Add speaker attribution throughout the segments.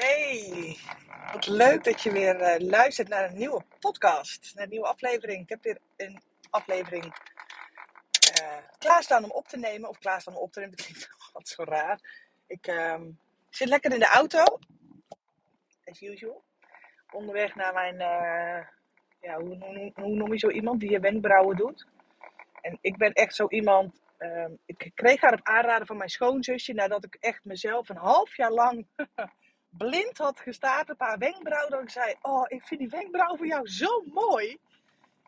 Speaker 1: Hey, wat leuk dat je weer eh, luistert naar een nieuwe podcast, naar een nieuwe aflevering. Ik heb weer een aflevering eh klaarstaan om op te nemen, of klaarstaan om op te nemen, dat klinkt wat zo raar. Ik ehm, zit lekker in de auto, as usual, onderweg naar mijn, eh, ja, hoe, hoe, hoe noem je zo iemand die je wenkbrauwen doet? En ik ben echt zo iemand, ehm, ik kreeg haar op aanraden van mijn schoonzusje, nadat ik echt mezelf een half jaar lang blind had gestaard op haar wenkbrauw. Dat ik zei, oh, ik vind die wenkbrauw van jou zo mooi.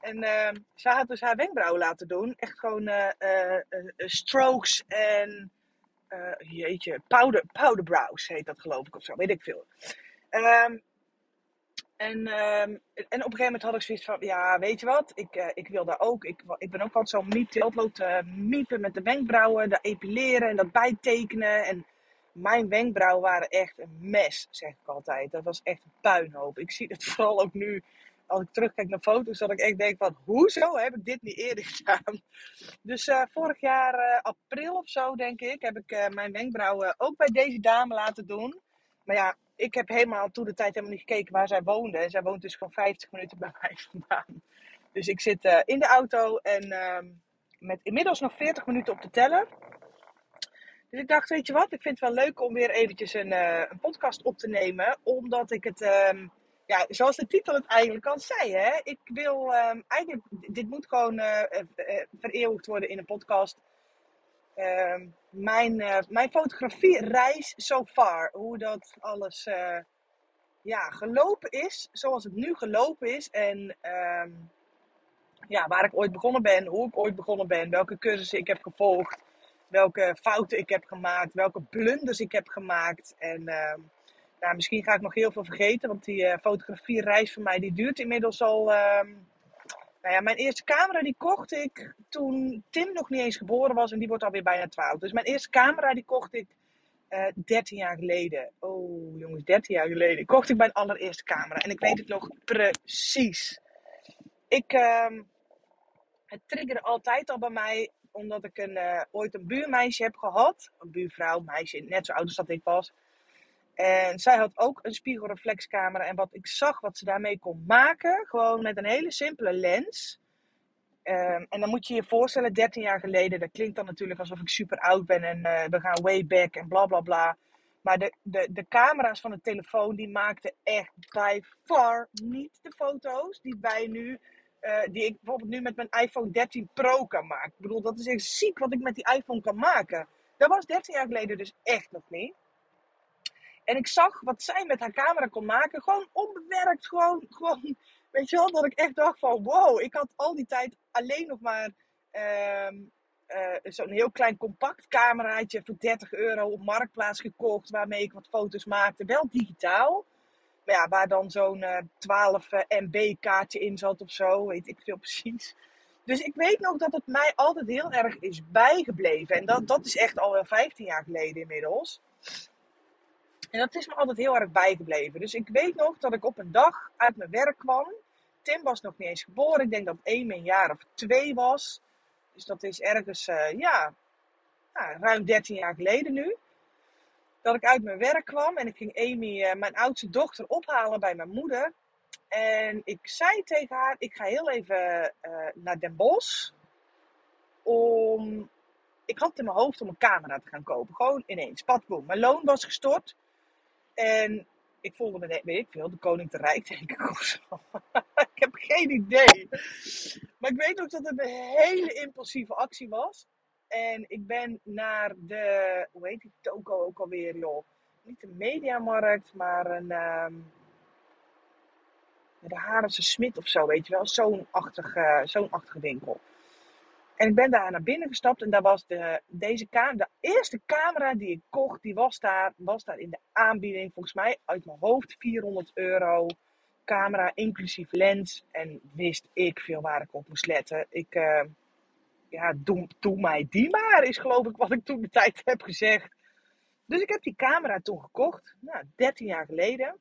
Speaker 1: En ehm ze had dus haar wenkbrauw laten doen. Echt gewoon eh, eh, eh, strokes en, jeetje, powder, powder brows heet dat geloof ik of zo, weet ik veel. Ehm, en, ehm, en op een gegeven moment had ik zoiets van, ja, weet je wat, ik, ik wil daar ook, ik, ik ben ook altijd zo'n miep die altijd miepen met de wenkbrauwen, dat epileren en dat bijtekenen. En mijn wenkbrauwen waren echt een mes, zeg ik altijd. Dat was echt een puinhoop. Ik zie het vooral ook nu, als ik terugkijk naar foto's, dat ik echt denk van, hoezo heb ik dit niet eerder gedaan? Dus eh, vorig jaar, eh, april of zo, denk ik, heb ik eh, mijn wenkbrauwen ook bij deze dame laten doen. Maar ja, ik heb helemaal toen de tijd helemaal niet gekeken waar zij woonde. En zij woont dus gewoon 50 minuten bij mij vandaan. Dus ik zit in de auto en ehm, met inmiddels nog 40 minuten op te tellen. Dus ik dacht, weet je wat, ik vind het wel leuk om weer eventjes een, eh, een podcast op te nemen. Omdat ik het, ehm, ja, zoals de titel het eigenlijk al zei, hè. Ik wil ehm, eigenlijk, dit moet gewoon eh, vereeuwigd worden in een podcast. Ehm, mijn, mijn fotografie-reis so far. Hoe dat alles ja, gelopen is, zoals het nu gelopen is. En ja, waar ik ooit begonnen ben, hoe ik ooit begonnen ben, welke cursussen ik heb gevolgd, welke fouten ik heb gemaakt, welke blunders ik heb gemaakt. En ehm, nou, misschien ga ik nog heel veel vergeten, want die eh, fotografie-reis van mij die duurt inmiddels al. ehm, nou ja, mijn eerste camera die kocht ik toen Tim nog niet eens geboren was en die wordt alweer bijna 12. Dus mijn eerste camera die kocht ik eh 13 jaar geleden. Oh jongens, 13 jaar geleden kocht ik mijn allereerste camera. En ik weet het nog precies. Ik, ehm, het triggerde altijd al bij mij, omdat ik een, eh, ooit een buurmeisje heb gehad. Een buurvrouw, meisje, net zo oud als dat ik was. En zij had ook een spiegelreflexcamera. En wat ik zag wat ze daarmee kon maken, gewoon met een hele simpele lens. Ehm, en dan moet je je voorstellen, 13 jaar geleden, dat klinkt dan natuurlijk alsof ik super oud ben en eh, we gaan way back en bla bla bla. Maar de, de, de camera's van de telefoon, die maakten echt by far niet de foto's die wij nu, eh, die ik bijvoorbeeld nu met mijn iPhone 13 Pro kan maken. Ik bedoel, dat is echt ziek wat ik met die iPhone kan maken. Dat was 13 jaar geleden dus echt nog niet. En ik zag wat zij met haar camera kon maken. Gewoon onbewerkt. Gewoon, gewoon, weet je wel, dat ik echt dacht van wow. Ik had al die tijd alleen nog maar ehm, eh, zo'n heel klein compact cameraatje voor 30 euro op Marktplaats gekocht. Waarmee ik wat foto's maakte. Wel digitaal. Ja, waar dan zo'n eh 12 MB kaartje in zat of zo. Weet ik veel precies. Dus ik weet nog dat het mij altijd heel erg is bijgebleven. En dat, dat is echt al wel 15 jaar geleden inmiddels. En dat is me altijd heel erg bijgebleven. Dus ik weet nog dat ik op een dag uit mijn werk kwam. Tim was nog niet eens geboren. Ik denk dat Amy een jaar of twee was. Dus dat is ergens, eh, ja, nou, ruim 13 jaar geleden nu. Dat ik uit mijn werk kwam en ik ging Amy, eh, mijn oudste dochter, ophalen bij mijn moeder. En ik zei tegen haar, ik ga heel even eh, naar Den Bosch. Om, ik had in mijn hoofd om een camera te gaan kopen. Gewoon ineens, patboom. Mijn loon was gestort. En ik voelde me, weet ik veel, de koning te rijk, denk ik heb geen idee. Maar ik weet ook dat het een hele impulsieve actie was. En ik ben naar de, hoe heet die toko ook alweer, joh? Niet een mediamarkt, maar een, ehm de Harense Smit of zo, weet je wel. Zo'n achtige, zo'n achtige winkel. En ik ben daar naar binnen gestapt en daar was de, deze de eerste camera die ik kocht, die was daar, was daar in de aanbieding, volgens mij uit mijn hoofd 400 euro. Camera inclusief lens en wist ik veel waar ik op moest letten. Ik, eh, ja, doe, doe mij die maar, is geloof ik wat ik toen de tijd heb gezegd. Dus ik heb die camera toen gekocht, nou, 13 jaar geleden.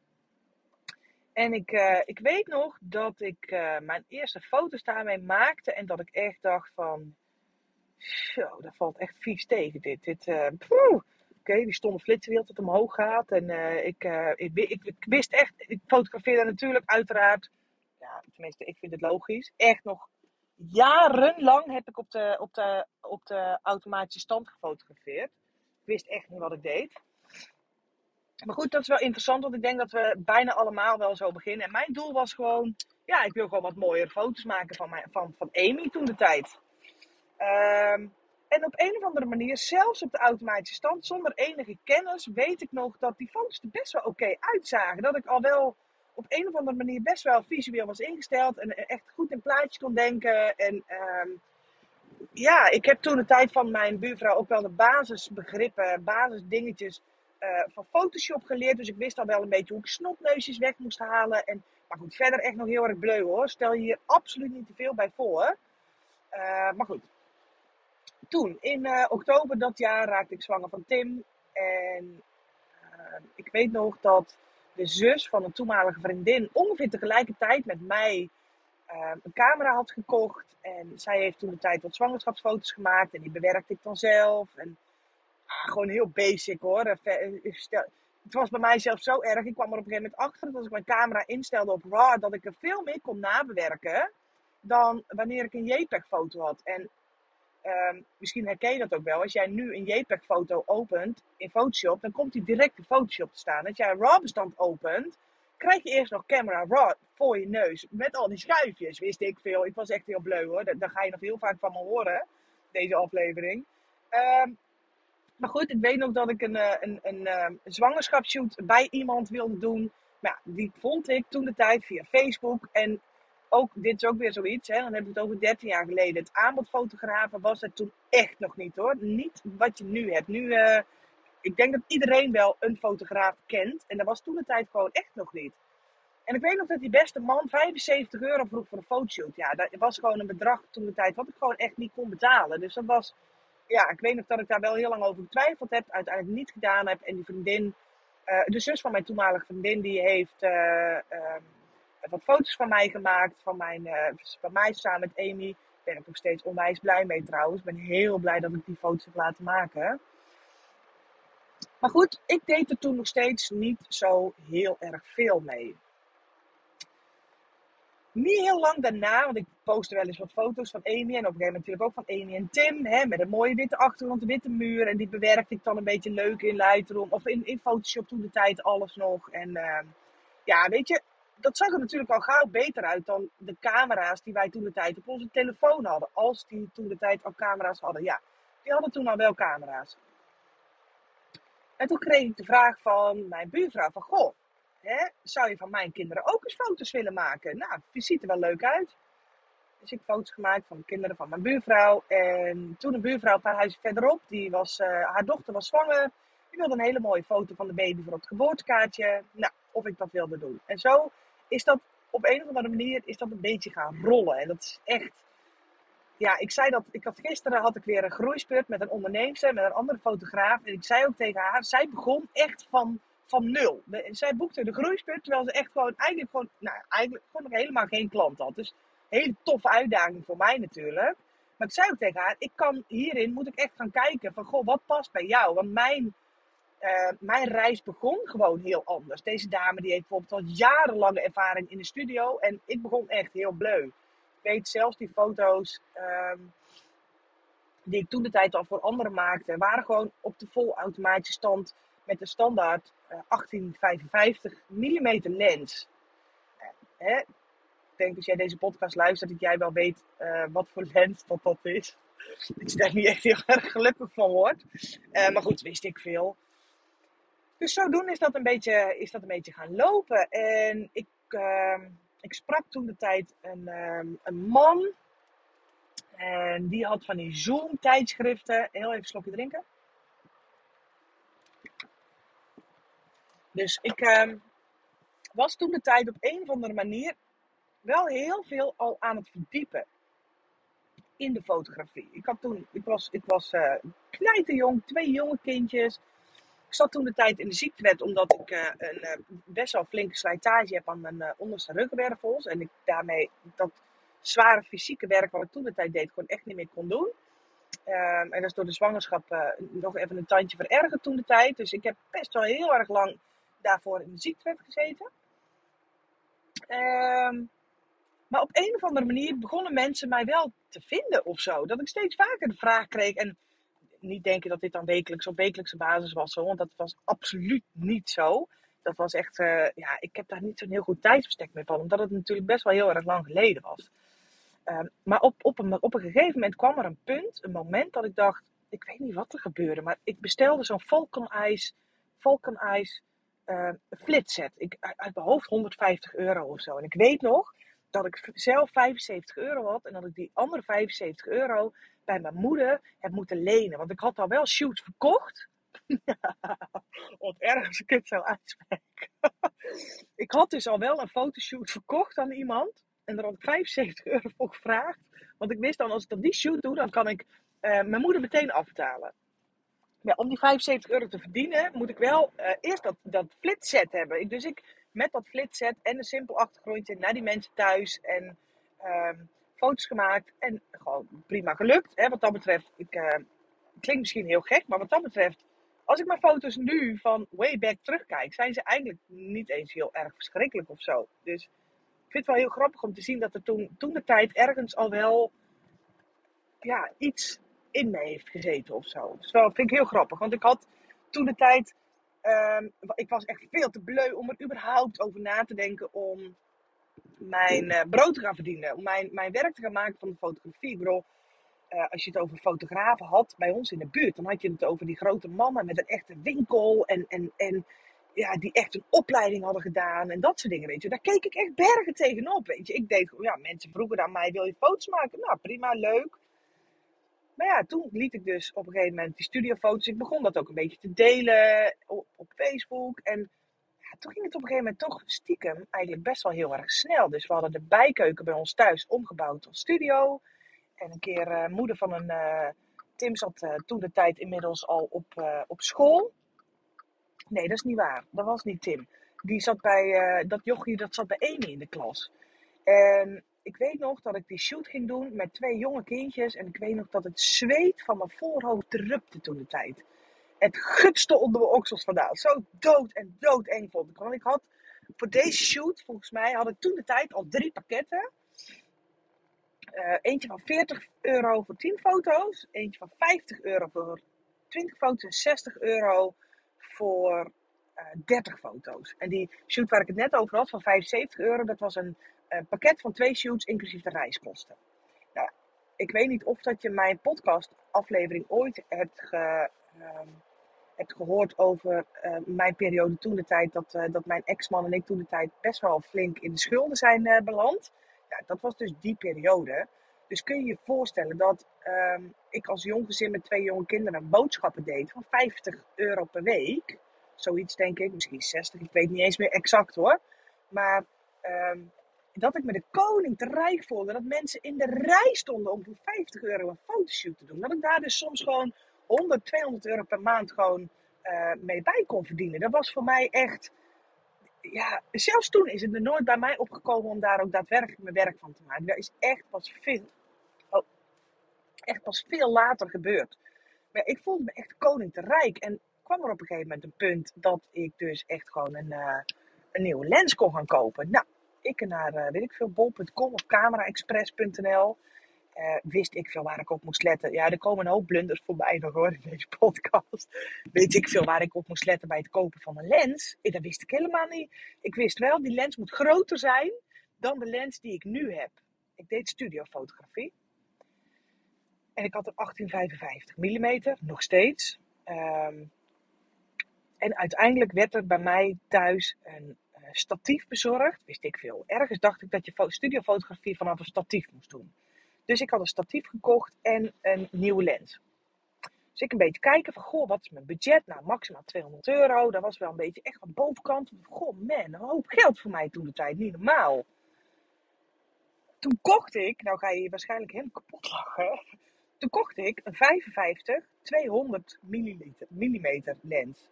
Speaker 1: En ik, eh, ik weet nog dat ik eh, mijn eerste foto's daarmee maakte. En dat ik echt dacht van... Zo, dat valt echt vies tegen dit. dit eh, oké, die stomme flitserwiel dat omhoog gaat. En ik, ik, ik, ik, wist echt, ik fotografeerde natuurlijk uiteraard, ja, tenminste, ik vind het logisch, echt nog jarenlang heb ik op de, op de, op de automatische stand gefotografeerd. Ik wist echt niet wat ik deed. Maar goed, dat is wel interessant, want ik denk dat we bijna allemaal wel zo beginnen. En mijn doel was gewoon, ja, ik wil gewoon wat mooiere foto's maken van, mijn, van, van Amy toen de tijd. Um, en op een of andere manier, zelfs op de automatische stand, zonder enige kennis, weet ik nog dat die foto's er best wel oké uitzagen. Dat ik al wel op een of andere manier best wel visueel was ingesteld en echt goed in plaatjes kon denken. En um, ja, ik heb toen de tijd van mijn buurvrouw ook wel de basisbegrippen, basisdingetjes uh, van Photoshop geleerd. Dus ik wist al wel een beetje hoe ik snotneusjes weg moest halen. En, maar goed, verder echt nog heel erg bleu hoor. Stel je hier absoluut niet te veel bij voor. Uh, maar goed, toen, in uh, oktober dat jaar, raakte ik zwanger van Tim. En uh, ik weet nog dat de zus van een toenmalige vriendin ongeveer tegelijkertijd met mij uh, een camera had gekocht. En zij heeft toen de tijd wat zwangerschapsfoto's gemaakt. En die bewerkte ik dan zelf. En ah, gewoon heel basic hoor. Het was bij mij zelfs zo erg. Ik kwam er op een gegeven moment achter dat als ik mijn camera instelde op RAW, dat ik er veel meer kon nabewerken dan wanneer ik een JPEG-foto had. En Um, misschien herken je dat ook wel. Als jij nu een JPEG-foto opent in Photoshop, dan komt die direct in Photoshop te staan. Als jij een RAW-bestand opent, krijg je eerst nog camera RAW voor je neus. Met al die schuifjes, wist ik veel. Ik was echt heel bleu hoor. Daar, ga je nog heel vaak van me horen, deze aflevering. Um, maar goed, ik weet nog dat ik een, eh, een, ehm, een zwangerschapsshoot bij iemand wilde doen. Die vond ik toen de tijd via Facebook. En ook, dit is ook weer zoiets, hè, dan hebben we het over 13 jaar geleden. Het aanbod fotografen was het toen echt nog niet hoor. Niet wat je nu hebt. Nu, uh, ik denk dat iedereen wel een fotograaf kent. En dat was toen de tijd gewoon echt nog niet. En ik weet nog dat die beste man 75 euro vroeg voor een fotoshoot. Ja, dat was gewoon een bedrag toen de tijd wat ik gewoon echt niet kon betalen. Dus dat was, ja, ik weet nog dat ik daar wel heel lang over getwijfeld heb. Uiteindelijk niet gedaan heb. En die vriendin, uh, de zus van mijn toenmalige vriendin, die heeft... Uh, wat foto's van mij gemaakt. Van, mijn, uh, van mij samen met Amy. Daar ben ik nog steeds onwijs blij mee trouwens. Ik ben heel blij dat ik die foto's heb laten maken. Maar goed, ik deed er toen nog steeds niet zo heel erg veel mee. Niet heel lang daarna, want ik postte wel eens wat foto's van Amy. En op een gegeven moment natuurlijk ook van Amy en Tim. Hè, met een mooie witte achtergrond, een witte muur. En die bewerkte ik dan een beetje leuk in Lightroom. Of in, in Photoshop toen de tijd alles nog. En uh, ja, weet je, dat zag er natuurlijk al gauw beter uit dan de camera's die wij toen de tijd op onze telefoon hadden. Als die toen de tijd al camera's hadden. Ja, die hadden toen al wel camera's. En toen kreeg ik de vraag van mijn buurvrouw van, goh, hè, zou je van mijn kinderen ook eens foto's willen maken? Nou, het ziet er wel leuk uit. Dus ik heb foto's gemaakt van de kinderen van mijn buurvrouw. En toen een buurvrouw een paar huizen verderop, die was, uh, haar dochter was zwanger. Die wilde een hele mooie foto van de baby voor het geboortekaartje. Nou, of ik dat wilde doen. En zo is dat op een of andere manier is dat een beetje gaan rollen. En dat is echt. Ja, ik zei dat. Ik had gisteren had ik weer een groeispurt met een onderneemster, met een andere fotograaf. En ik zei ook tegen haar, zij begon echt van, van nul. zij boekte de groeispurt terwijl ze echt gewoon eigenlijk gewoon, nou, eigenlijk gewoon nog helemaal geen klant had. Dus een hele toffe uitdaging voor mij natuurlijk. Maar ik zei ook tegen haar, ik kan hierin, moet ik echt gaan kijken van, goh, wat past bij jou? Want mijn uh, mijn reis begon gewoon heel anders. Deze dame die heeft bijvoorbeeld al jarenlange ervaring in de studio. En ik begon echt heel bleu. Ik weet zelfs die foto's um, die ik toen de tijd al voor anderen maakte. Waren gewoon op de volautomatische stand met de standaard uh, 1855 mm lens. Uh, hè? Ik denk als jij deze podcast luistert dat jij wel weet uh, wat voor lens dat dat is. Dat je daar niet echt heel erg gelukkig van wordt. Uh, maar goed, wist ik veel. Dus zodoende is dat een beetje, is dat een beetje gaan lopen. En ik, uh, ik sprak toen de tijd een, uh, een man. En die had van die Zoom-tijdschriften. Heel even een slokje drinken. Dus ik uh, was toen de tijd op een of andere manier wel heel veel al aan het verdiepen in de fotografie. Ik, had toen, ik was, ik was uh, twee jonge kindjes. Ik zat toen de tijd in de ziektewet omdat ik uh, een uh, best wel flinke slijtage heb aan mijn uh, onderste ruggenwervels. En ik daarmee dat zware fysieke werk wat ik toen de tijd deed gewoon echt niet meer kon doen. Ehm, en dat is door de zwangerschap nog even een tandje verergerd toen de tijd. Dus ik heb best wel heel erg lang daarvoor in de ziektewet gezeten. Um, maar op een of andere manier begonnen mensen mij wel te vinden of zo. Dat ik steeds vaker de vraag kreeg. En niet denken dat dit dan wekelijks op wekelijkse basis was. want dat was absoluut niet zo. Dat was echt, uh, ja, ik heb daar niet zo'n heel goed tijdsbestek mee van. Omdat het natuurlijk best wel heel erg lang geleden was. Um, maar op, op, een, op een gegeven moment kwam er een punt, een moment dat ik dacht, ik weet niet wat er gebeurde. Maar ik bestelde zo'n Falcon Eyes, Falcon Eyes uh, flitset. Ik, uit mijn hoofd 150 euro of zo. En ik weet nog dat ik zelf 75 euro had en dat ik die andere 75 euro bij mijn moeder heb moeten lenen. Want ik had al wel shoots verkocht. Wat erg als ik het zo uitspreek. ik had dus al wel een fotoshoot verkocht aan iemand. En daar had ik 75 euro voor gevraagd. Want ik wist dan, als ik dan die shoot doe, dan kan ik uh, mijn moeder meteen afbetalen. Om die 75 euro te verdienen, moet ik wel uh, eerst dat, dat flitset hebben. Dus ik met dat flitset en een simpel achtergrondje naar die mensen thuis. En um, foto's gemaakt. En gewoon prima gelukt. Hè, wat dat betreft, ik, uh, klinkt misschien heel gek, maar wat dat betreft, als ik mijn foto's nu van way back terugkijk, zijn ze eigenlijk niet eens heel erg verschrikkelijk of zo. Dus ik vind het wel heel grappig om te zien dat er toen, toen de tijd ergens al wel ja, iets in me heeft gezeten of zo. Dus dat vind ik heel grappig, want ik had toen de tijd Um, ik was echt veel te bleu om er überhaupt over na te denken om mijn uh, brood te gaan verdienen. Om mijn, mijn werk te gaan maken van de fotografie. Bedoel, uh, als je het over fotografen had bij ons in de buurt, dan had je het over die grote mannen met een echte winkel. En, en, en ja, die echt een opleiding hadden gedaan en dat soort dingen, weet je. Daar keek ik echt bergen tegenop, weet je. Ik deed ja, mensen vroegen aan mij, wil je foto's maken? Nou, prima, leuk. Maar ja, toen liet ik dus op een gegeven moment die studiofoto's. Ik begon dat ook een beetje te delen op, Facebook. En ja, toen ging het op een gegeven moment toch stiekem eigenlijk best wel heel erg snel. Dus we hadden de bijkeuken bij ons thuis omgebouwd tot studio. En een keer uh, moeder van een... Uh, Tim zat uh, toen de tijd inmiddels al op, op school. Nee, dat is niet waar. Dat was niet Tim. Die zat bij, dat jochie dat zat bij Amy in de klas. En ik weet nog dat ik die shoot ging doen met twee jonge kindjes. En ik weet nog dat het zweet van mijn voorhoofd drupte toen de tijd. Het gutste onder mijn oksels vandaan. Zo dood en doodeng vond ik. Want ik had voor deze shoot, volgens mij, had ik toen de tijd al drie pakketten. Uh, eentje van 40 euro voor 10 foto's. Eentje van 50 euro voor 20 foto's. En 60 euro voor uh, eh, 30 foto's. En die shoot waar ik het net over had van 75 euro, dat was een een pakket van twee shoots inclusief de reiskosten. Nou, ik weet niet of dat je mijn podcast aflevering ooit uh, hebt gehoord over uh, mijn periode toen de tijd dat, uh, dat mijn ex-man en ik toen de tijd best wel flink in de schulden zijn beland. Ja, dat was dus die periode. Dus kun je je voorstellen dat um, ik als jong gezin met twee jonge kinderen boodschappen deed van 50 euro per week. Zoiets denk ik, misschien 60, ik weet niet eens meer exact hoor. Maar um, dat ik me de koning te rijk voelde. Dat mensen in de rij stonden om voor 50 euro een fotoshoot te doen. Dat ik daar dus soms gewoon 100, 200 euro per maand gewoon uh, mee bij kon verdienen. Dat was voor mij echt. Ja, zelfs toen is het er nooit bij mij opgekomen om daar ook daadwerkelijk mijn werk van te maken. Dat is echt pas veel, oh, echt pas veel later gebeurd. Maar ik voelde me echt koning te rijk. En kwam er op een gegeven moment een punt dat ik dus echt gewoon een, uh, een nieuwe lens kon gaan kopen. Nou, ik naar, uh, weet ik veel, bol.com of cameraexpress.nl. Uh, wist ik veel waar ik op moest letten. Ja, er komen een hoop blunders voorbij nog hoor in deze podcast. Weet ik veel waar ik op moest letten bij het kopen van een lens. Eh, dat wist ik helemaal niet. Ik wist wel, die lens moet groter zijn dan de lens die ik nu heb. Ik deed studiofotografie. En ik had een 1855 mm, nog steeds. Um, en uiteindelijk werd er bij mij thuis een statief bezorgd. Wist ik veel. Ergens dacht ik dat je studiofotografie vanaf een statief moest doen. Dus ik had een statief gekocht en een nieuwe lens. Dus ik een beetje kijken van, goh, wat is mijn budget? Nou, maximaal 200 euro. Dat was wel een beetje echt aan bovenkant. Goh, man, een hoop geld voor mij toen de tijd. Niet normaal. Toen kocht ik, nou ga je waarschijnlijk helemaal kapot lachen. Toen kocht ik een 55 200 mm lens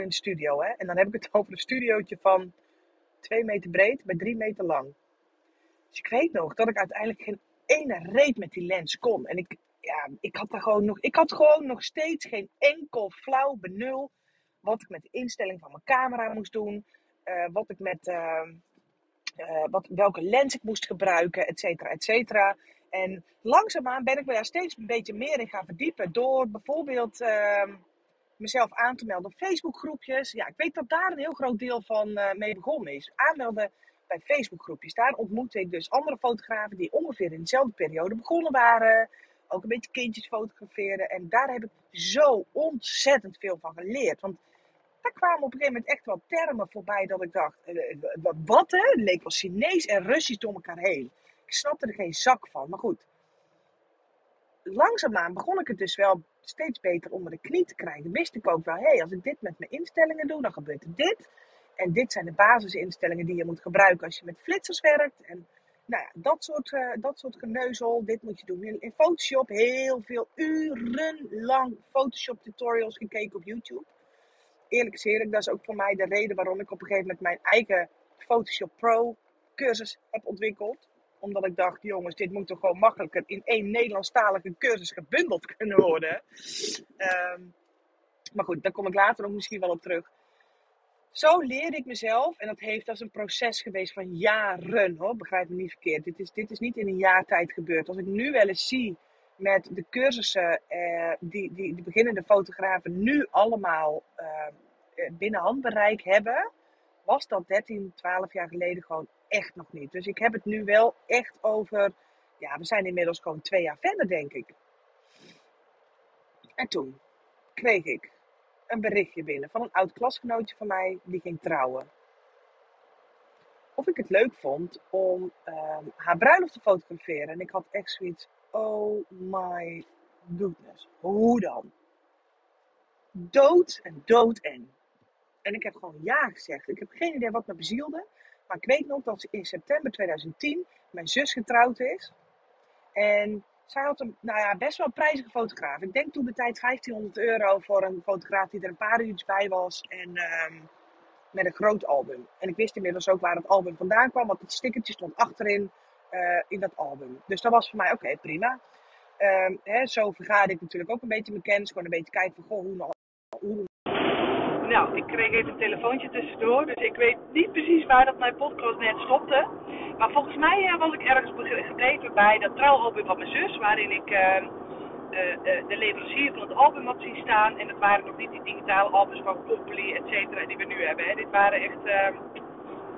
Speaker 1: in de studio. Hè? En dan heb ik het over een studiootje van 2 meter breed bij 3 meter lang. Dus ik weet nog dat ik uiteindelijk geen ene reet met die lens kon. En ik, ja, ik had, er gewoon nog, ik had gewoon nog steeds geen enkel flauw benul wat ik met de instelling van mijn camera moest doen. Uh, wat ik met, uh, uh, wat, welke lens ik moest gebruiken, et cetera, et cetera. En langzaamaan ben ik me daar steeds een beetje meer in gaan verdiepen. Door bijvoorbeeld ehm, mezelf aan te melden op Facebookgroepjes. Ja, ik weet dat daar een heel groot deel van mee begonnen is. Aanmelden bij Facebookgroepjes. Daar ontmoette ik dus andere fotografen die ongeveer in dezelfde periode begonnen waren. Ook een beetje kindjes fotograferen. En daar heb ik zo ontzettend veel van geleerd. Want daar kwamen op een gegeven moment echt wel termen voorbij dat ik dacht, eh, eh, wat hè? Het leek wel Chinees en Russisch door elkaar heen. Ik snapte er geen zak van, maar goed. Langzaamaan begon ik het dus wel steeds beter onder de knie te krijgen. Wist ik ook wel, hé, hey, als ik dit met mijn instellingen doe, dan gebeurt er dit. En dit zijn de basisinstellingen die je moet gebruiken als je met flitsers werkt. En nou ja, dat soort, uh, dat soort geneuzel. Dit moet je doen in Photoshop. Heel veel urenlang Photoshop tutorials gekeken op YouTube eerlijk is eerlijk, dat is ook voor mij de reden waarom ik op een gegeven moment mijn eigen Photoshop Pro cursus heb ontwikkeld. Omdat ik dacht, jongens, dit moet toch gewoon makkelijker in één Nederlandstalige cursus gebundeld kunnen worden. Um, maar goed, daar kom ik later nog misschien wel op terug. Zo leerde ik mezelf, en dat heeft als een proces geweest van jaren, hoor, begrijp me niet verkeerd. Dit is, dit is niet in een jaar tijd gebeurd. Als ik nu wel eens zie met de cursussen eh, die, die de beginnende fotografen nu allemaal eh, binnen handbereik hebben, was dat 13, 12 jaar geleden gewoon echt nog niet. Dus ik heb het nu wel echt over, ja, we zijn inmiddels gewoon twee jaar verder, denk ik. En toen kreeg ik een berichtje binnen van een oud klasgenootje van mij die ging trouwen. Of ik het leuk vond om um, haar bruiloft te fotograferen. En ik had echt zoiets, oh my goodness, hoe dan? Dood en dood en. En ik heb gewoon ja gezegd. Ik heb geen idee wat me bezielde. Maar ik weet nog dat in september 2010 mijn zus getrouwd is. En zij had een nou ja, best wel prijzige fotograaf. Ik denk toen de tijd 1500 euro voor een fotograaf die er een paar uurtjes bij was. En um, met een groot album. En ik wist inmiddels ook waar het album vandaan kwam. Want het stickertje stond achterin uh, in dat album. Dus dat was voor mij oké, prima. Um, hè, zo vergaarde ik natuurlijk ook een beetje mijn kennis. Gewoon een beetje kijken van hoe, hoe nou, ik kreeg even een telefoontje tussendoor, dus ik weet niet precies waar dat mijn podcast net stopte. Maar volgens mij uh, was ik ergens gebleven bij dat trouwalbum van mijn zus, waarin ik uh, de leverancier van het album had zien staan. En dat waren nog niet die digitale albums van Company, et cetera, die we nu hebben. Hè. Dit waren echt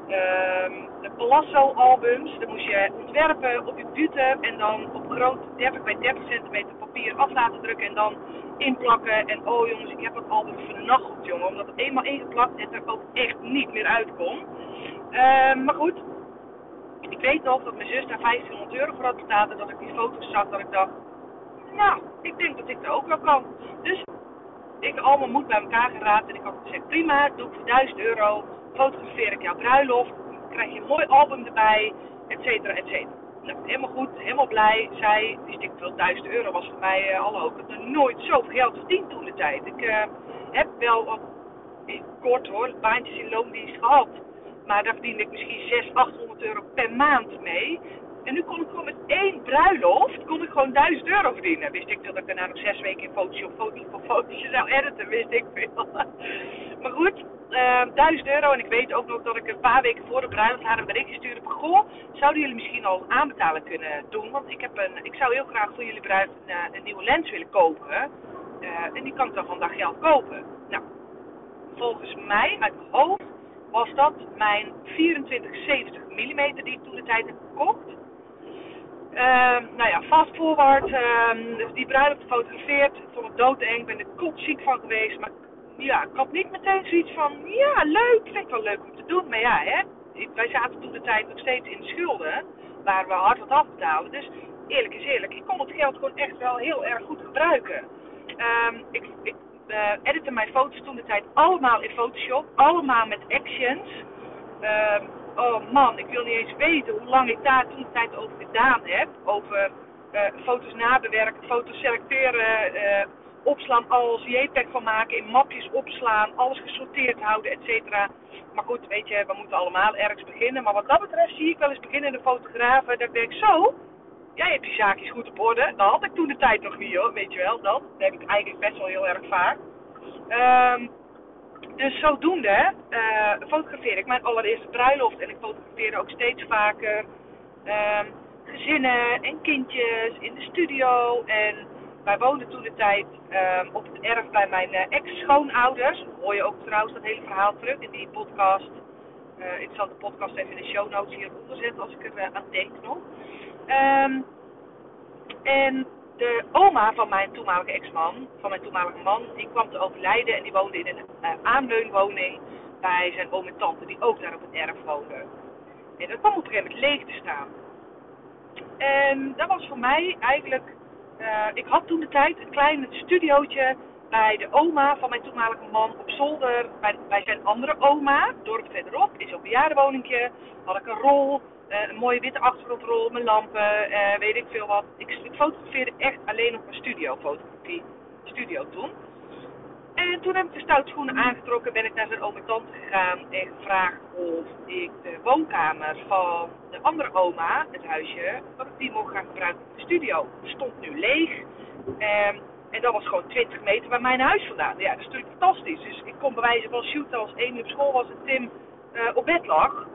Speaker 1: ehm, de Palazzo-albums. Dan moest je ontwerpen op je bute en dan op groot 30 bij 30 centimeter papier af laten drukken en dan inplakken. En oh jongens, ik heb het album vernacheld, jongen. Omdat het eenmaal ingeplakt en er ook echt niet meer uitkom. Uh, maar goed, ik weet nog dat mijn zus daar 1500 euro voor had betaald. En dat ik die foto's zag, dat ik dacht, nou, ik denk dat ik er ook wel kan. Dus ik al mijn moed bij elkaar geraad. En ik had gezegd, prima, doe ik voor 1000 euro. Fotografeer ik jouw bruiloft. krijg je een mooi album erbij, et cetera, et cetera. Nou, helemaal goed, helemaal blij. Zij, wist ik veel, 1000 euro was voor mij, uh, hallo, ik heb nooit zoveel geld verdiend toen de tijd. Ik uh, heb wel wat, kort hoor, baantjes in loondienst gehad. Maar daar verdiende ik misschien 600, 800 euro per maand mee. En nu kon ik gewoon met één bruiloft, kon ik gewoon 1000 euro verdienen. Wist ik dat ik daarna nog zes weken in Photoshop foto's voor foto's zou editen, wist ik veel. maar goed, uh, ehm, 1000 euro. En ik weet ook nog dat ik een paar weken voor de bruiloft haar een berichtje stuurde. Van, goh, zouden jullie misschien al aanbetalen kunnen doen? Want ik, heb een, ik zou heel graag voor jullie bruiloft een, eh, een, nieuwe lens willen kopen. Uh, en die kan ik dan vandaag geld kopen. Nou, volgens mij, uit mijn hoofd, was dat mijn 2470 mm die ik toen de tijd heb gekocht. Uh, nou ja, fast forward. Uh, die bruiloft gefotografeerd. Vond het doodeng. Ik ben er kotziek van geweest. Maar ja, ik had niet meteen zoiets van, ja, leuk, vind ik wel leuk om te doen. Maar ja, hè, wij zaten toen de tijd nog steeds in de schulden, waar we hard wat afbetalen. Dus eerlijk is eerlijk, ik kon het geld gewoon echt wel heel erg goed gebruiken. Um, ik ik uh, editte mijn foto's toen de tijd allemaal in Photoshop, allemaal met actions. Oh man, ik wil niet eens weten hoe lang ik daar toen tijd over gedaan heb. Over uh, foto's nabewerken, foto's selecteren, uh, opslaan als JPEG van maken, in mapjes opslaan, alles gesorteerd houden, et cetera. Maar goed, weet je, we moeten allemaal ergens beginnen. Maar wat dat betreft zie ik wel eens beginnende fotografen dat ik denk, zo,
Speaker 2: jij hebt je zaakjes goed op orde. Dat had ik toen de tijd nog niet hoor, weet je wel. Dat, dat heb ik eigenlijk best wel heel erg vaak. Um, dus zodoende uh, fotografeer ik mijn allereerste bruiloft. En ik fotografeerde ook steeds vaker um, gezinnen en kindjes in de studio. En wij woonden toen de tijd um, op het erf bij mijn uh, ex-schoonouders. Hoor je ook trouwens dat hele verhaal terug in die podcast. Uh, ik zal de podcast even in de show notes hieronder zetten als ik er uh, aan denk nog. Um, en de oma van mijn toenmalige ex-man, van mijn toenmalige man, die kwam te overlijden en die woonde in een uh, aanleunwoning bij zijn oom en tante, die ook daar op het erf woonden. En dat kwam op een gegeven moment leeg te staan. En dat was voor mij eigenlijk, uh, ik had toen de tijd een klein studiootje bij de oma van mijn toenmalige man op zolder, bij, zijn andere oma, dorp verderop, in zo'n bejaardenwoningje, had ik een rol een mooie witte achtergrondrol, mijn lampen, uh, weet ik veel wat. Ik, ik fotografeerde echt alleen op mijn studio, fotografie studio toen. En toen heb ik de stoutschoenen aangetrokken, ben ik naar zijn oom en tante gegaan en gevraagd of ik de woonkamer van de andere oma, het huisje, dat ik die mocht gaan gebruiken de studio. Stond nu leeg. Um, en dat was gewoon 20 meter bij mijn huis vandaan. Ja, dat is natuurlijk fantastisch. Dus ik kon bewijzen van shooten als één op school was en Tim uh, op bed lag.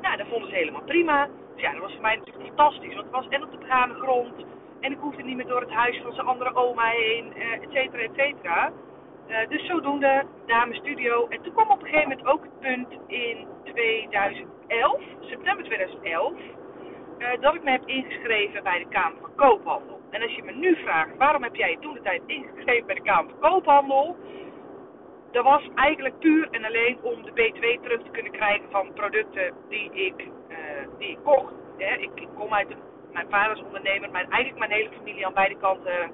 Speaker 2: Nou, dat vonden ze helemaal prima. Dus ja, dat was voor mij natuurlijk fantastisch. Want het was en op de begane grond. En ik hoefde niet meer door het huis van zijn andere oma heen, uh, et cetera, et cetera. Uh, dus zodoende naar studio. En toen kwam op een gegeven moment ook het punt in 2011, september 2011, uh, dat ik me heb ingeschreven bij de Kamer van Koophandel. En als je me nu vraagt, waarom heb jij toen de tijd ingeschreven bij de Kamer van Koophandel? Dat was eigenlijk puur en alleen om de BTW terug te kunnen krijgen van producten die ik, uh, die ik kocht. Ik, kom uit een, mijn vader is ondernemer, mijn, eigenlijk mijn hele familie aan beide kanten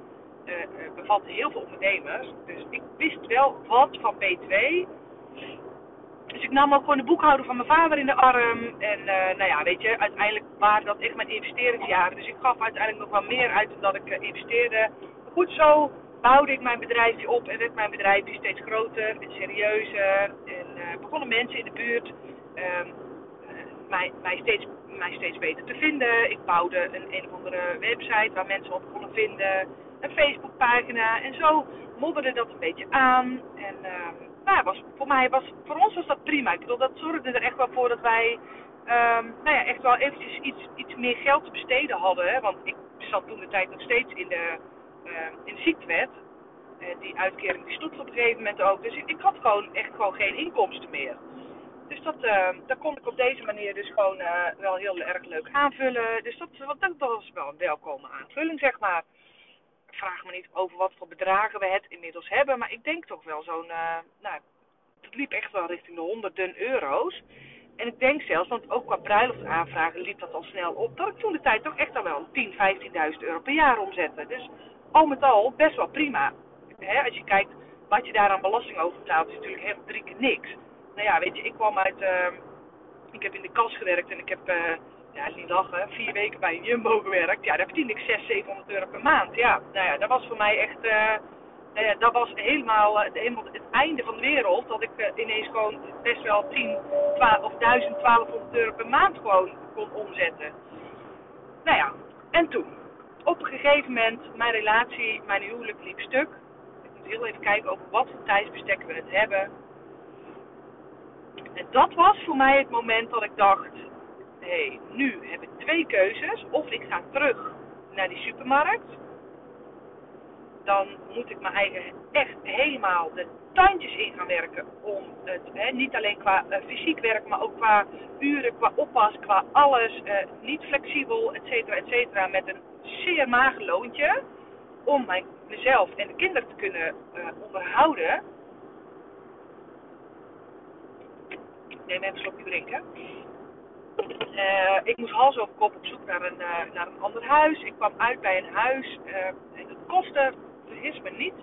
Speaker 2: uh, uh, bevatte heel veel ondernemers. Dus ik wist wel wat van BTW. Dus ik nam ook gewoon de boekhouder van mijn vader in de arm. En nou ja, weet je, uiteindelijk waren dat echt mijn investeringsjaren. Dus ik gaf uiteindelijk nog wel meer uit dan dat ik investeerde. goed zo bouwde ik mijn bedrijfje op en werd mijn bedrijfje steeds groter en serieuzer. En uh, begonnen mensen in de buurt um, mij, mij, steeds, mij steeds beter te vinden. Ik bouwde een een of andere website waar mensen op konden vinden. Een Facebookpagina. En zo modderde dat een beetje aan. En uh, nou, was, voor, mij was, voor ons was dat prima. Ik bedoel, dat zorgde er echt wel voor dat wij um, nou ja, echt wel eventjes iets, iets meer geld te besteden hadden. Hè? Want ik zat toen de tijd nog steeds in de in de ziektewet. Uh, die uitkering die stopte op een gegeven moment ook. Dus ik, ik, had gewoon echt gewoon geen inkomsten meer. Dus dat, uh, dat kon ik op deze manier dus gewoon wel heel erg leuk aanvullen. Dus dat, dat, dat was wel een welkome aanvulling, zeg maar. Vraag me niet over wat voor bedragen we het inmiddels hebben. Maar ik denk toch wel zo'n, nou, het liep echt wel richting de honderden euro's. En ik denk zelfs, want ook qua bruiloftaanvragen liep dat al snel op, dat ik toen de tijd toch echt al wel 10, 15.000 euro per jaar omzette. Dus al met al best wel prima. als je kijkt wat je daar aan belasting over betaalt, is natuurlijk helemaal drie keer niks. Nou ja, weet je, ik kwam uit. Uh, ik heb in de kas gewerkt en ik heb. Uh, ja, niet lachen, vier weken bij een Jumbo gewerkt. Ja, daar verdiende ik 600, 700 euro per maand. Ja, nou ja, dat was voor mij echt. Uh, dat was helemaal, helemaal het einde van de wereld. Dat ik ineens gewoon best wel 10 12, of 1000, 1200 euro per maand gewoon kon omzetten. Nou ja, en toen op een gegeven moment, mijn relatie, mijn huwelijk liep stuk. Ik moet heel even kijken over wat voor tijdsbestek we het hebben. En dat was voor mij het moment dat ik dacht: hé, hey, nu heb ik twee keuzes. Of ik ga terug naar die supermarkt. Dan moet ik mijn eigen echt helemaal de tandjes in gaan werken. Om het, hè, niet alleen qua uh, fysiek werk, maar ook qua uren, qua oppas, qua alles. Uh, niet flexibel, et cetera, et cetera. Met een zeer mager loontje om mijn, mezelf en de kinderen te kunnen uh, onderhouden. Neem even een slokje drinken. Uh, ik moest hals over kop op zoek naar een, uh, naar een ander huis. Ik kwam uit bij een huis. en het kostte, vergis me niet,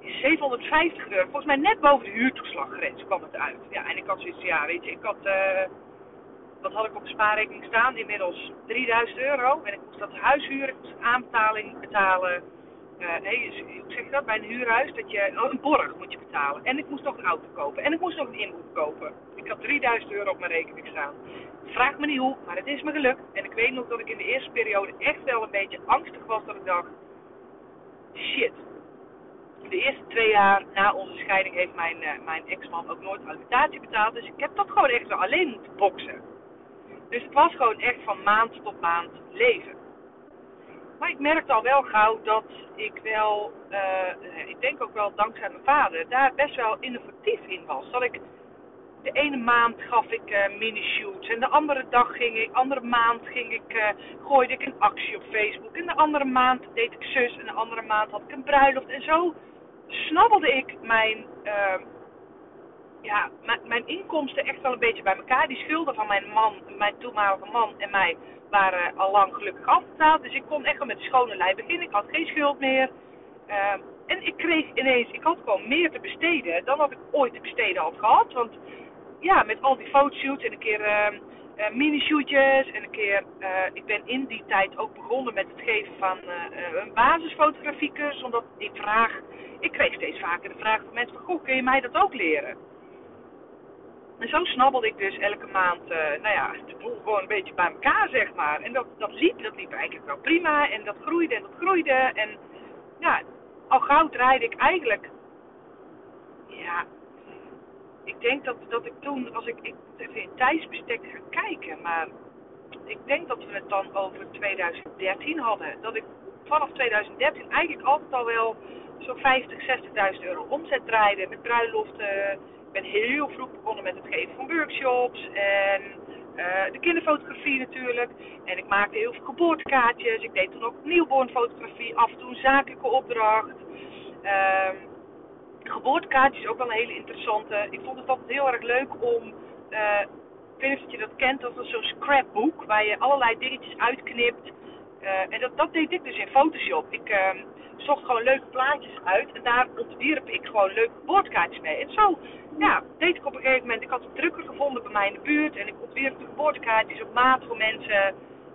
Speaker 2: 750 euro. Volgens mij net boven de huurtoeslaggrens kwam het uit. Ja, en ik had zoiets, ja, weet je, ik had wat had ik op de spaarrekening staan? Inmiddels 3000 euro. En ik moest dat huis huren, ik moest aanbetaling betalen.
Speaker 1: nee, hoe zeg je dat, bij een huurhuis, dat je, oh, een borg moet je betalen. En ik moest nog een auto kopen. En ik moest nog een inboek kopen. Ik had 3000 euro op mijn rekening staan. Vraag me niet hoe, maar het is me gelukt. En ik weet nog dat ik in de eerste periode echt wel een beetje angstig was dat ik dacht, shit. De eerste twee jaar na onze scheiding heeft mijn, uh, mijn ex-man ook nooit alimentatie betaald. Dus ik heb dat gewoon echt wel alleen moeten boksen. Dus het was gewoon echt van maand tot maand leven. Maar ik merkte al wel gauw dat ik wel, uh, ik denk ook wel dankzij mijn vader, daar best wel innovatief in was. Dat ik de ene maand gaf ik uh, mini-shoots en de andere dag ging ik, andere maand ging ik, uh, gooide ik een actie op Facebook. En de andere maand deed ik zus en de andere maand had ik een bruiloft. En zo snabbelde ik mijn, ja, mijn inkomsten echt wel een beetje bij elkaar. Die schulden van mijn man, mijn toenmalige man en mij waren al lang gelukkig afbetaald. Dus ik kon echt wel met schone lei beginnen. Ik had geen schuld meer. Uh, en ik kreeg ineens, ik had gewoon meer te besteden dan wat ik ooit te besteden had gehad. Want ja, met al die fotoshoots en een keer uh, uh, mini-shootjes. En een keer, uh, ik ben in die tijd ook begonnen met het geven van een basisfotografiecursus. Omdat die vraag, ik kreeg steeds vaker de vraag van mensen van, goh, kun je mij dat ook leren? En zo snabbelde ik dus elke maand, nou ja, de boel gewoon een beetje bij elkaar, zeg maar. En dat, dat liep, dat liep eigenlijk wel prima. En dat groeide en dat groeide. En ja, al gauw draaide ik eigenlijk, ja, ik denk dat, dat ik toen, als ik, ik even in tijdsbestek gaan kijken, maar ik denk dat we het dan over 2013 hadden. Dat ik vanaf 2013 eigenlijk altijd al wel zo'n 50, 60.000 euro omzet draaide met bruiloften. Ben heel vroeg begonnen met het geven van workshops en uh, de kinderfotografie natuurlijk. En ik maakte heel veel geboortekaartjes. Ik deed toen ook nieuwbornfotografie, af en toe een zakelijke opdracht. Uh, geboortekaartjes ook wel een hele interessante. Ik vond het altijd heel erg leuk om. Uh, ik weet niet of je dat kent, dat is zo'n scrapbook waar je allerlei dingetjes uitknipt. Uh, en dat, dat deed ik dus in Photoshop. Ik uh, zocht gewoon leuke plaatjes uit en daar ontwierp ik gewoon leuke geboortekaartjes mee. En zo ja, deed ik op een gegeven moment. Ik had een drukker gevonden bij mij in de buurt en ik ontwierp de geboortekaartjes op maat voor mensen.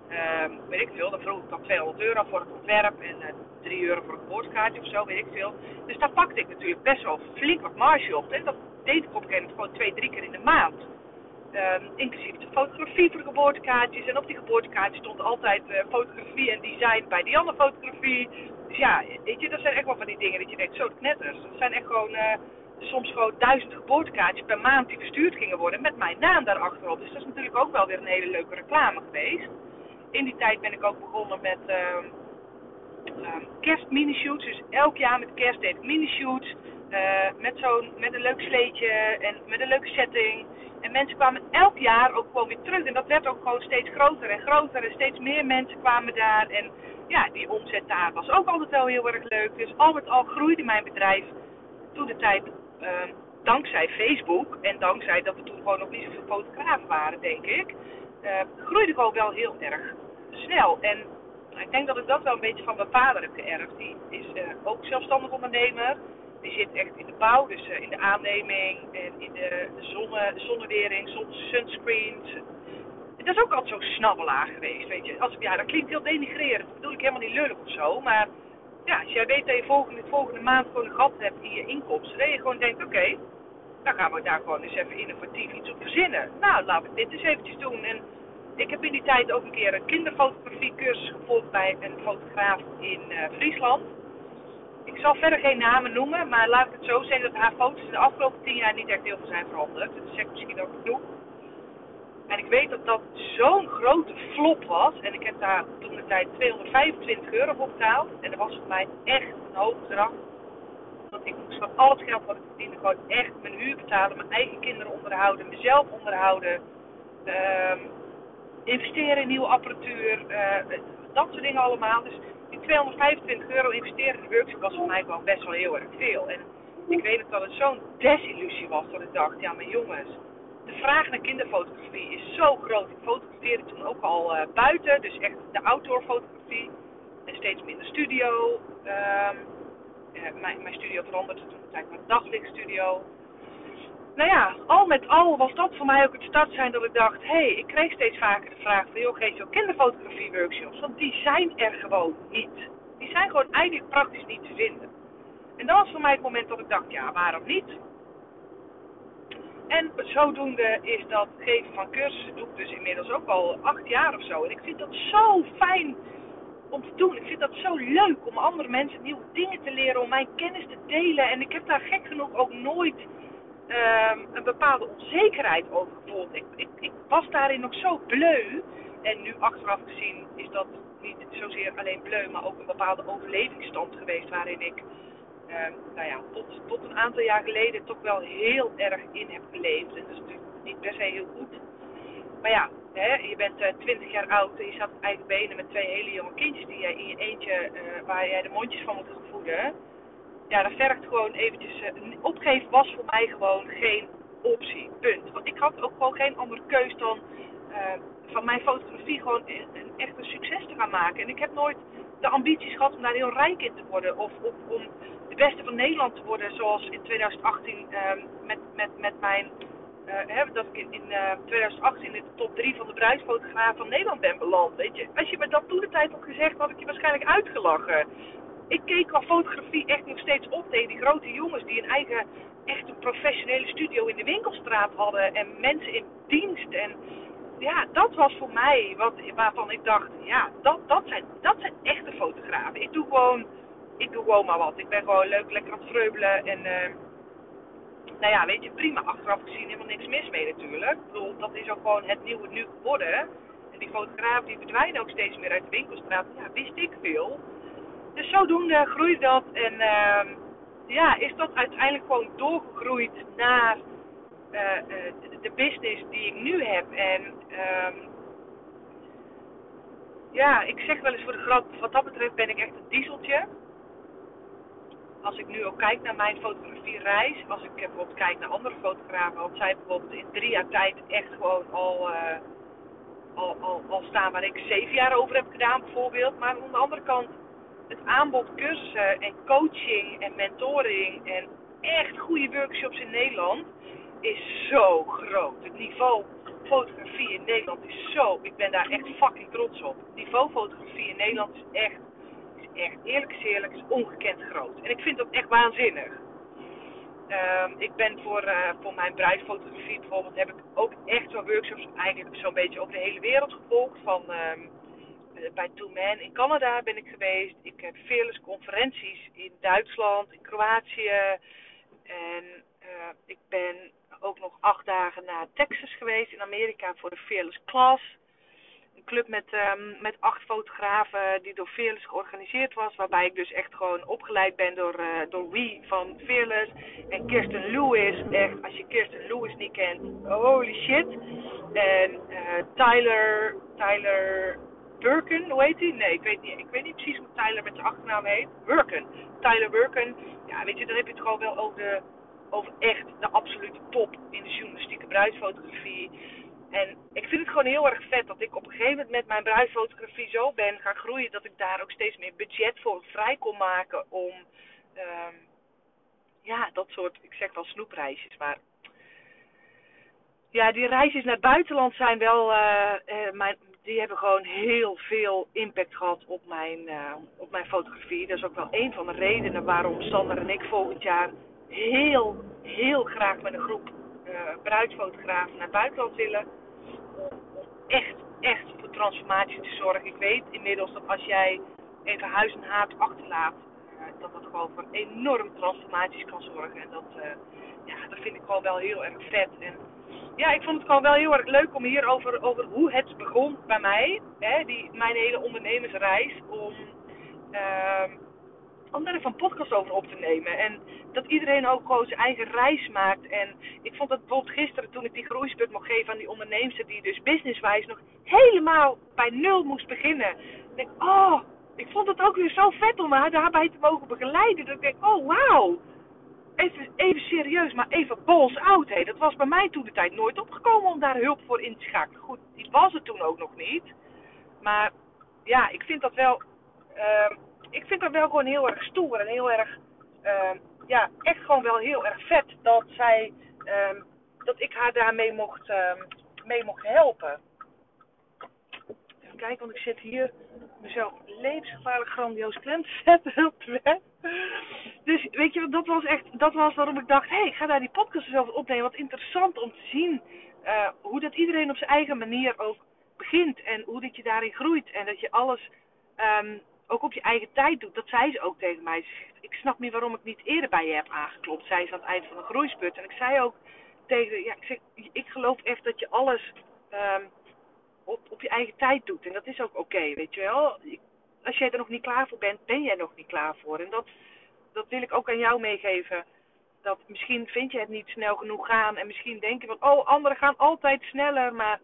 Speaker 1: Uh, weet ik veel, dan vroeg ik dan 200 euro voor het ontwerp en 3 euro voor een geboortekaartje of zo, weet ik veel. Dus daar pakte ik natuurlijk best wel flink wat marge op. En dat deed ik op een gegeven moment gewoon twee, drie keer in de maand. Um, inclusief de fotografie voor de geboortekaartjes. En op die geboortekaartjes stond altijd uh, fotografie en design bij die andere fotografie. Ja, weet je, dat zijn echt wel van die dingen dat je denkt, zo knetters. Dat zijn echt gewoon, uh, soms gewoon duizend geboortekaartjes per maand die verstuurd gingen worden met mijn naam daarachterop. Dus dat is natuurlijk ook wel weer een hele leuke reclame geweest. In die tijd ben ik ook begonnen met... Uh, uh, kerst shoots Dus elk jaar met kerst deed ik mini-shoots. Uh, met, zo'n, met een leuk sleetje en met een leuke setting. En mensen kwamen elk jaar ook gewoon weer terug. En dat werd ook gewoon steeds groter en groter. En steeds meer mensen kwamen daar. En ja, die omzet daar was ook altijd wel heel erg leuk. Dus al met al groeide mijn bedrijf toen de tijd uh, dankzij Facebook. En dankzij dat er toen gewoon nog niet zoveel fotografen waren, denk ik. Uh, groeide gewoon wel heel erg snel. En ik denk dat ik dat wel een beetje van mijn vader heb geërfd. Die is uh, ook zelfstandig ondernemer. Die zit echt in de bouw, dus uh, in de aanneming en in de, zonne, zonnewering, zon, sunscreens. En dat is ook altijd zo'n snabbelaar geweest, weet je. Als, ja, dat klinkt heel denigrerend. Dat bedoel ik helemaal niet lullig of zo. Maar ja, als jij weet dat je volgende, volgende maand gewoon een hebt in je inkomsten. Dat je gewoon denkt, oké, dan gaan we daar gewoon eens even innovatief iets op verzinnen. Nou, laten we dit eens eventjes doen. En ik heb in die tijd ook een keer een kinderfotografiecursus gevolgd bij een fotograaf in uh, Friesland. Ik zal verder geen namen noemen, maar laat ik het zo zeggen dat haar foto's in de afgelopen tien jaar niet echt heel veel zijn veranderd. Dat zegt misschien ook genoeg. En ik weet dat dat zo'n grote flop was. En ik heb daar toen de tijd 225 euro voor betaald. En dat was voor mij echt een hoog bedrag. Want ik moest van al het geld wat ik verdiende gewoon echt mijn huur betalen. Mijn eigen kinderen onderhouden. Mezelf onderhouden. Um, investeren in nieuwe apparatuur, uh, dat soort dingen allemaal. Dus die 225 euro investeren in de workshop was voor mij gewoon best wel heel erg veel. En ik weet ook dat het zo'n desillusie was dat ik dacht, ja maar jongens, de vraag naar kinderfotografie is zo groot. Ik fotografeerde toen ook al uh, buiten, dus echt de outdoor fotografie. En steeds minder studio. Uh, mijn, mijn studio veranderde toen tijd naar daglichtstudio nou ja, al met al was dat voor mij ook het start zijn dat ik dacht, hé, hey, ik kreeg steeds vaker de vraag van, joh, geef je ook kinderfotografie workshops? Want die zijn er gewoon niet. die zijn gewoon eigenlijk praktisch niet te vinden. En dat was voor mij het moment dat ik dacht, ja, waarom niet? En zodoende is dat geven van cursussen doe ik dus inmiddels ook al acht jaar of zo. En ik vind dat zo fijn om te doen. Ik vind dat zo leuk om andere mensen nieuwe dingen te leren, om mijn kennis te delen. En ik heb daar gek genoeg ook nooit um, een bepaalde onzekerheid over gevoeld. Ik, ik, ik was daarin nog zo bleu. En nu achteraf gezien is dat niet zozeer alleen bleu, maar ook een bepaalde overlevingsstand geweest waarin ik uh, nou ja, tot, tot een aantal jaar geleden toch wel heel erg in heb geleefd. En dat is natuurlijk niet per se heel goed. Maar ja, hè, je bent eh, 20 jaar oud en je staat op eigen benen met twee hele jonge kindjes die jij in je eentje, uh, waar jij de mondjes van moet voeden. Ja, dat vergt gewoon eventjes. Uh, opgeven was voor mij gewoon geen optie. Punt. Want ik had ook gewoon geen andere keus dan van mijn fotografie gewoon een, een, echt een succes te gaan maken. En ik heb nooit de ambities gehad om daar heel rijk in te worden. Of, of om de beste van Nederland te worden, zoals in 2018 ehm, met, met, met mijn. Uh, dat ik in, in uh, 2018 in de top 3 van de bruidsfotograaf van Nederland ben beland. Weet je, als je me dat toen de tijd had gezegd, had ik je waarschijnlijk uitgelachen. Ik keek qua fotografie echt nog steeds op tegen die grote jongens die een eigen, echt een professionele studio in de winkelstraat hadden. En mensen in dienst. En ja, dat was voor mij wat, waarvan ik dacht, ja, dat, dat, zijn, dat zijn echte fotografen. Ik doe gewoon, ik doe gewoon maar wat. Ik ben gewoon leuk, lekker aan het vreubelen en... Uh, nou ja, weet je, prima. Achteraf gezien helemaal niks mis mee natuurlijk. Ik bedoel, dat is ook gewoon het nieuwe nu geworden. En die fotografen die verdwijnen ook steeds meer uit de winkelstraat. Ja, wist ik veel. Dus zodoende groeit dat. En uh, ja, is dat uiteindelijk gewoon doorgegroeid naar uh, de business die ik nu heb. En um, ja, ik zeg wel eens voor de grap, wat dat betreft ben ik echt een dieseltje. Als ik nu ook kijk naar mijn fotografiereis, als ik bijvoorbeeld kijk naar andere fotografen, want zij bijvoorbeeld in drie jaar tijd echt gewoon al, uh, al, al, al staan waar ik zeven jaar over heb gedaan bijvoorbeeld. Maar aan de andere kant, het aanbod cursussen en coaching en mentoring en echt goede workshops in Nederland is zo groot. Het niveau fotografie in Nederland is zo. Ik ben daar echt fucking trots op. Het niveau fotografie in Nederland is echt, is echt eerlijk is eerlijk, is ongekend groot. En ik vind dat echt waanzinnig. Um, ik ben voor, uh, voor mijn bruidsfotografie bijvoorbeeld, heb ik ook echt zo'n workshops eigenlijk zo'n beetje over de hele wereld gevolgd. Van, um, bij Two Man in Canada ben ik geweest. Ik heb vele conferenties in Duitsland, in Kroatië. En uh, ik ben ook nog acht dagen naar Texas geweest in Amerika voor de Fearless Class. Een club met, um, met acht fotografen die door Fearless georganiseerd was. Waarbij ik dus echt gewoon opgeleid ben door, uh, door Wie van Fearless. En Kirsten Lewis. Echt, als je Kirsten Lewis niet kent, holy shit. En uh, Tyler, Tyler Burken, hoe heet hij? Nee, ik weet, niet, ik weet niet precies hoe Tyler met zijn achternaam heet. Burken. Tyler Burken. Ja, weet je, dan heb je het gewoon wel over de over echt de absolute top in de journalistieke bruidsfotografie. En ik vind het gewoon heel erg vet dat ik op een gegeven moment met mijn bruidsfotografie zo ben gaan groeien dat ik daar ook steeds meer budget voor vrij kon maken om um, ja, dat soort, ik zeg wel snoepreisjes, maar ja, die reisjes naar het buitenland zijn wel, uh, uh, mijn, die hebben gewoon heel veel impact gehad op mijn, uh, op mijn fotografie. Dat is ook wel een van de redenen waarom Sander en ik volgend jaar heel, heel graag met een groep uh, bruidsfotografen naar het buitenland willen. Om, echt, echt voor transformatie te zorgen. Ik weet inmiddels dat als jij even huis en haat achterlaat, dat dat gewoon voor enorm transformaties kan zorgen. En dat, uh, ja, dat vind ik gewoon wel heel erg vet. En ja, ik vond het gewoon wel heel erg leuk om hier over, over hoe het begon bij mij. Hè, die, mijn hele ondernemersreis. Om, uh, om daar even een podcast over op te nemen. En dat iedereen ook gewoon zijn eigen reis maakt. En ik vond dat bijvoorbeeld gisteren toen ik die groeisput mocht geven aan die onderneemster die dus businesswijs nog helemaal bij nul moest beginnen. Ik denk, oh, ik vond het ook weer zo vet om haar daarbij te mogen begeleiden. Dat ik denk, oh wauw. Even, even serieus, maar even balls out. Hè. Dat was bij mij toen de tijd nooit opgekomen om daar hulp voor in te schakelen. Goed, die was het toen ook nog niet. Maar ja, ik vind dat wel. Uh, ik vind dat wel gewoon heel erg stoer en heel erg. Uh, ja, echt gewoon wel heel erg vet dat zij, um, dat ik haar daarmee mocht, mee mocht helpen. Even kijken, want ik zit hier mezelf levensgevaarlijk grandioos klem te zetten op de weg. Dus weet je, dat was echt, dat was waarom ik dacht, hé, hey, ik ga daar die podcast zelf opnemen. Wat interessant om te zien uh, hoe dat iedereen op zijn eigen manier ook begint. En hoe dat je daarin groeit. En dat je alles um, ook op je eigen tijd doet. Dat zei ze ook tegen mij. Ik snap niet waarom ik niet eerder bij je heb aangeklopt. Zei ze aan het eind van een groeisput. En ik zei ook tegen ja, ik, zeg, ik geloof echt dat je alles um, op, op je eigen tijd doet. En dat is ook oké, weet je wel. Als jij er nog niet klaar voor bent, ben jij nog niet klaar voor. En dat, dat wil ik ook aan jou meegeven. Dat misschien vind je het niet snel genoeg gaan. En misschien denk je van, oh, anderen gaan altijd sneller. Maar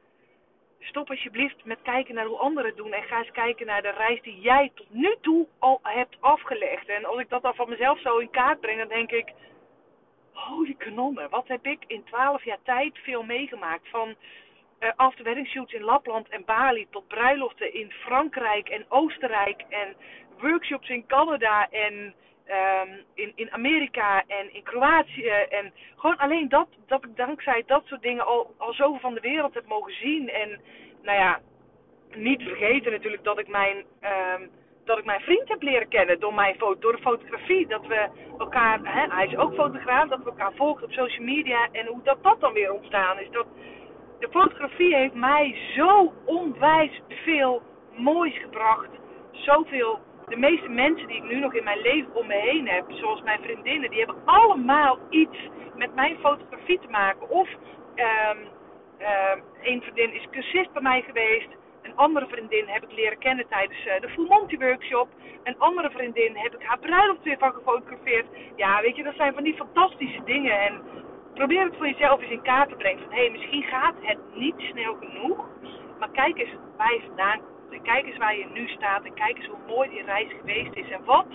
Speaker 1: stop alsjeblieft met kijken naar hoe anderen het doen. En ga eens kijken naar de reis die jij tot nu toe al hebt afgelegd. En als ik dat dan van mezelf zo in kaart breng, dan denk ik... Holy kanonnen, wat heb ik in twaalf jaar tijd veel meegemaakt. Van uh, after wedding shoots in Lapland en Bali tot bruiloften in Frankrijk en Oostenrijk. En workshops in Canada en um, in, in Amerika en in Kroatië. En gewoon alleen dat, dat ik dankzij dat soort dingen al, al zoveel van de wereld heb mogen zien. En nou ja, niet vergeten natuurlijk dat ik mijn, um, dat ik mijn vriend heb leren kennen door, mijn, door de fotografie. Dat we elkaar, hè, hij is ook fotograaf, dat we elkaar volgen op social media. En hoe dat, dat dan weer ontstaan is. Dat, de fotografie heeft mij zo onwijs veel moois gebracht. Zoveel de meeste mensen die ik nu nog in mijn leven om me heen heb, zoals mijn vriendinnen, die hebben allemaal iets met mijn fotografie te maken. Of um, um, een vriendin is cursist bij mij geweest. Een andere vriendin heb ik leren kennen tijdens uh, de Full Monty workshop. Een andere vriendin heb ik haar bruiloft weer van gefotografeerd. Ja, weet je, dat zijn van die fantastische dingen. En probeer het voor jezelf eens in kaart te brengen. Van hé, hey, misschien gaat het niet snel genoeg. Maar kijk eens waar je vandaan en kijk eens waar je nu staat. En kijk eens hoe mooi die reis geweest is. En wat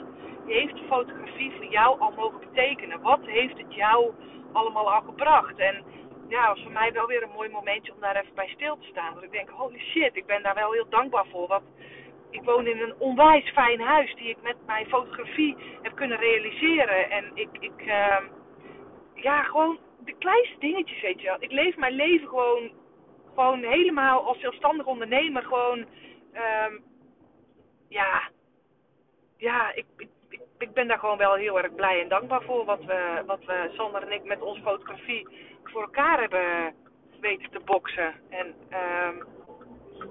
Speaker 1: heeft de fotografie voor jou al mogen betekenen? Wat heeft het jou allemaal al gebracht? En ja, was voor mij wel weer een mooi momentje om daar even bij stil te staan. Dat ik denk, holy shit, ik ben daar wel heel dankbaar voor. Want ik woon in een onwijs fijn huis die ik met mijn fotografie heb kunnen realiseren. En ik, ik uh, ja, gewoon de kleinste dingetjes, weet je wel. Ik leef mijn leven gewoon, gewoon helemaal als zelfstandig ondernemer. Gewoon um, ja, ja ik, ik, ik, ben daar gewoon wel heel erg blij en dankbaar voor. Wat we, wat we, Sander en ik, met onze fotografie voor elkaar hebben weten te boksen. En um,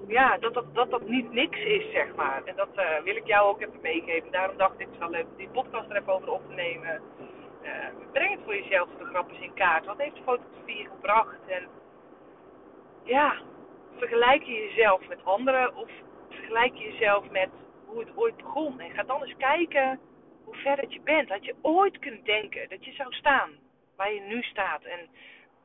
Speaker 1: ja, dat dat, dat dat niet niks is, zeg maar. En dat uh, wil ik jou ook even meegeven. Daarom dacht ik, het is wel leuk die podcast er even over op te nemen. Uh, breng het voor jezelf de grapjes in kaart. Wat heeft de fotografie gebracht? En ja, vergelijk je jezelf met anderen of vergelijk je jezelf met hoe het ooit begon. En ga dan eens kijken hoe ver dat je bent. Had je ooit kunnen denken dat je zou staan waar je nu staat. En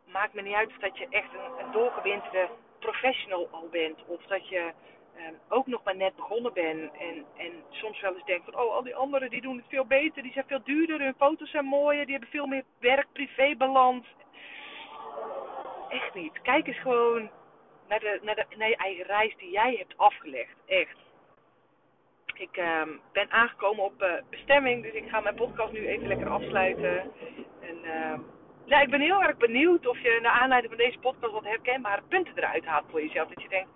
Speaker 1: maakt me niet uit of dat je echt een, een doorgewinterde professional al bent. Of dat je um, ook nog maar net begonnen bent. En, en soms wel eens denkt van, oh, al die anderen die doen het veel beter. Die zijn veel duurder, hun foto's zijn mooier. Die hebben veel meer werk-privé-balans. Echt niet. Kijk eens gewoon naar, de, naar, de, naar je eigen reis die jij hebt afgelegd. Echt. Ik uh, ben aangekomen op uh, bestemming, dus ik ga mijn podcast nu even lekker afsluiten. En ja, ik ben heel erg benieuwd of je naar aanleiding van deze podcast wat herkenbare punten eruit haalt voor jezelf. Dat je denkt,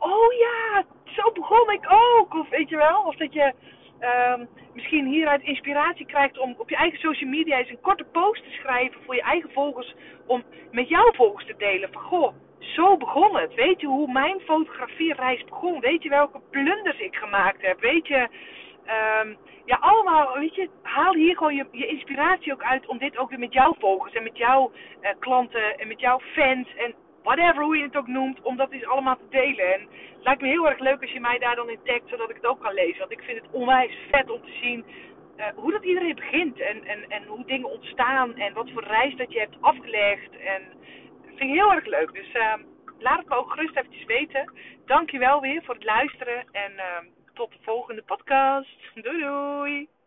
Speaker 1: oh ja, zo begon ik ook. Of weet je wel, of dat je um, misschien hieruit inspiratie krijgt om op je eigen social media eens een korte post te schrijven voor je eigen volgers. Om met jouw volgers te delen van, goh zo begon het. Weet je hoe mijn fotografiereis begon? Weet je welke blunders ik gemaakt heb? Weet je, um, ja, allemaal, weet je, haal hier gewoon je, je, inspiratie ook uit om dit ook weer met jouw volgers en met jouw uh, klanten en met jouw fans en whatever, hoe je het ook noemt, om dat eens allemaal te delen. En het lijkt me heel erg leuk als je mij daar dan in tagt, zodat ik het ook kan lezen. Want ik vind het onwijs vet om te zien uh, hoe dat iedereen begint en, en, en hoe dingen ontstaan en wat voor reis dat je hebt afgelegd. En vind ik heel erg leuk. Dus uh, laat het me ook gerust eventjes weten. Dankjewel weer voor het luisteren. En uh, tot de volgende podcast. Doei doei.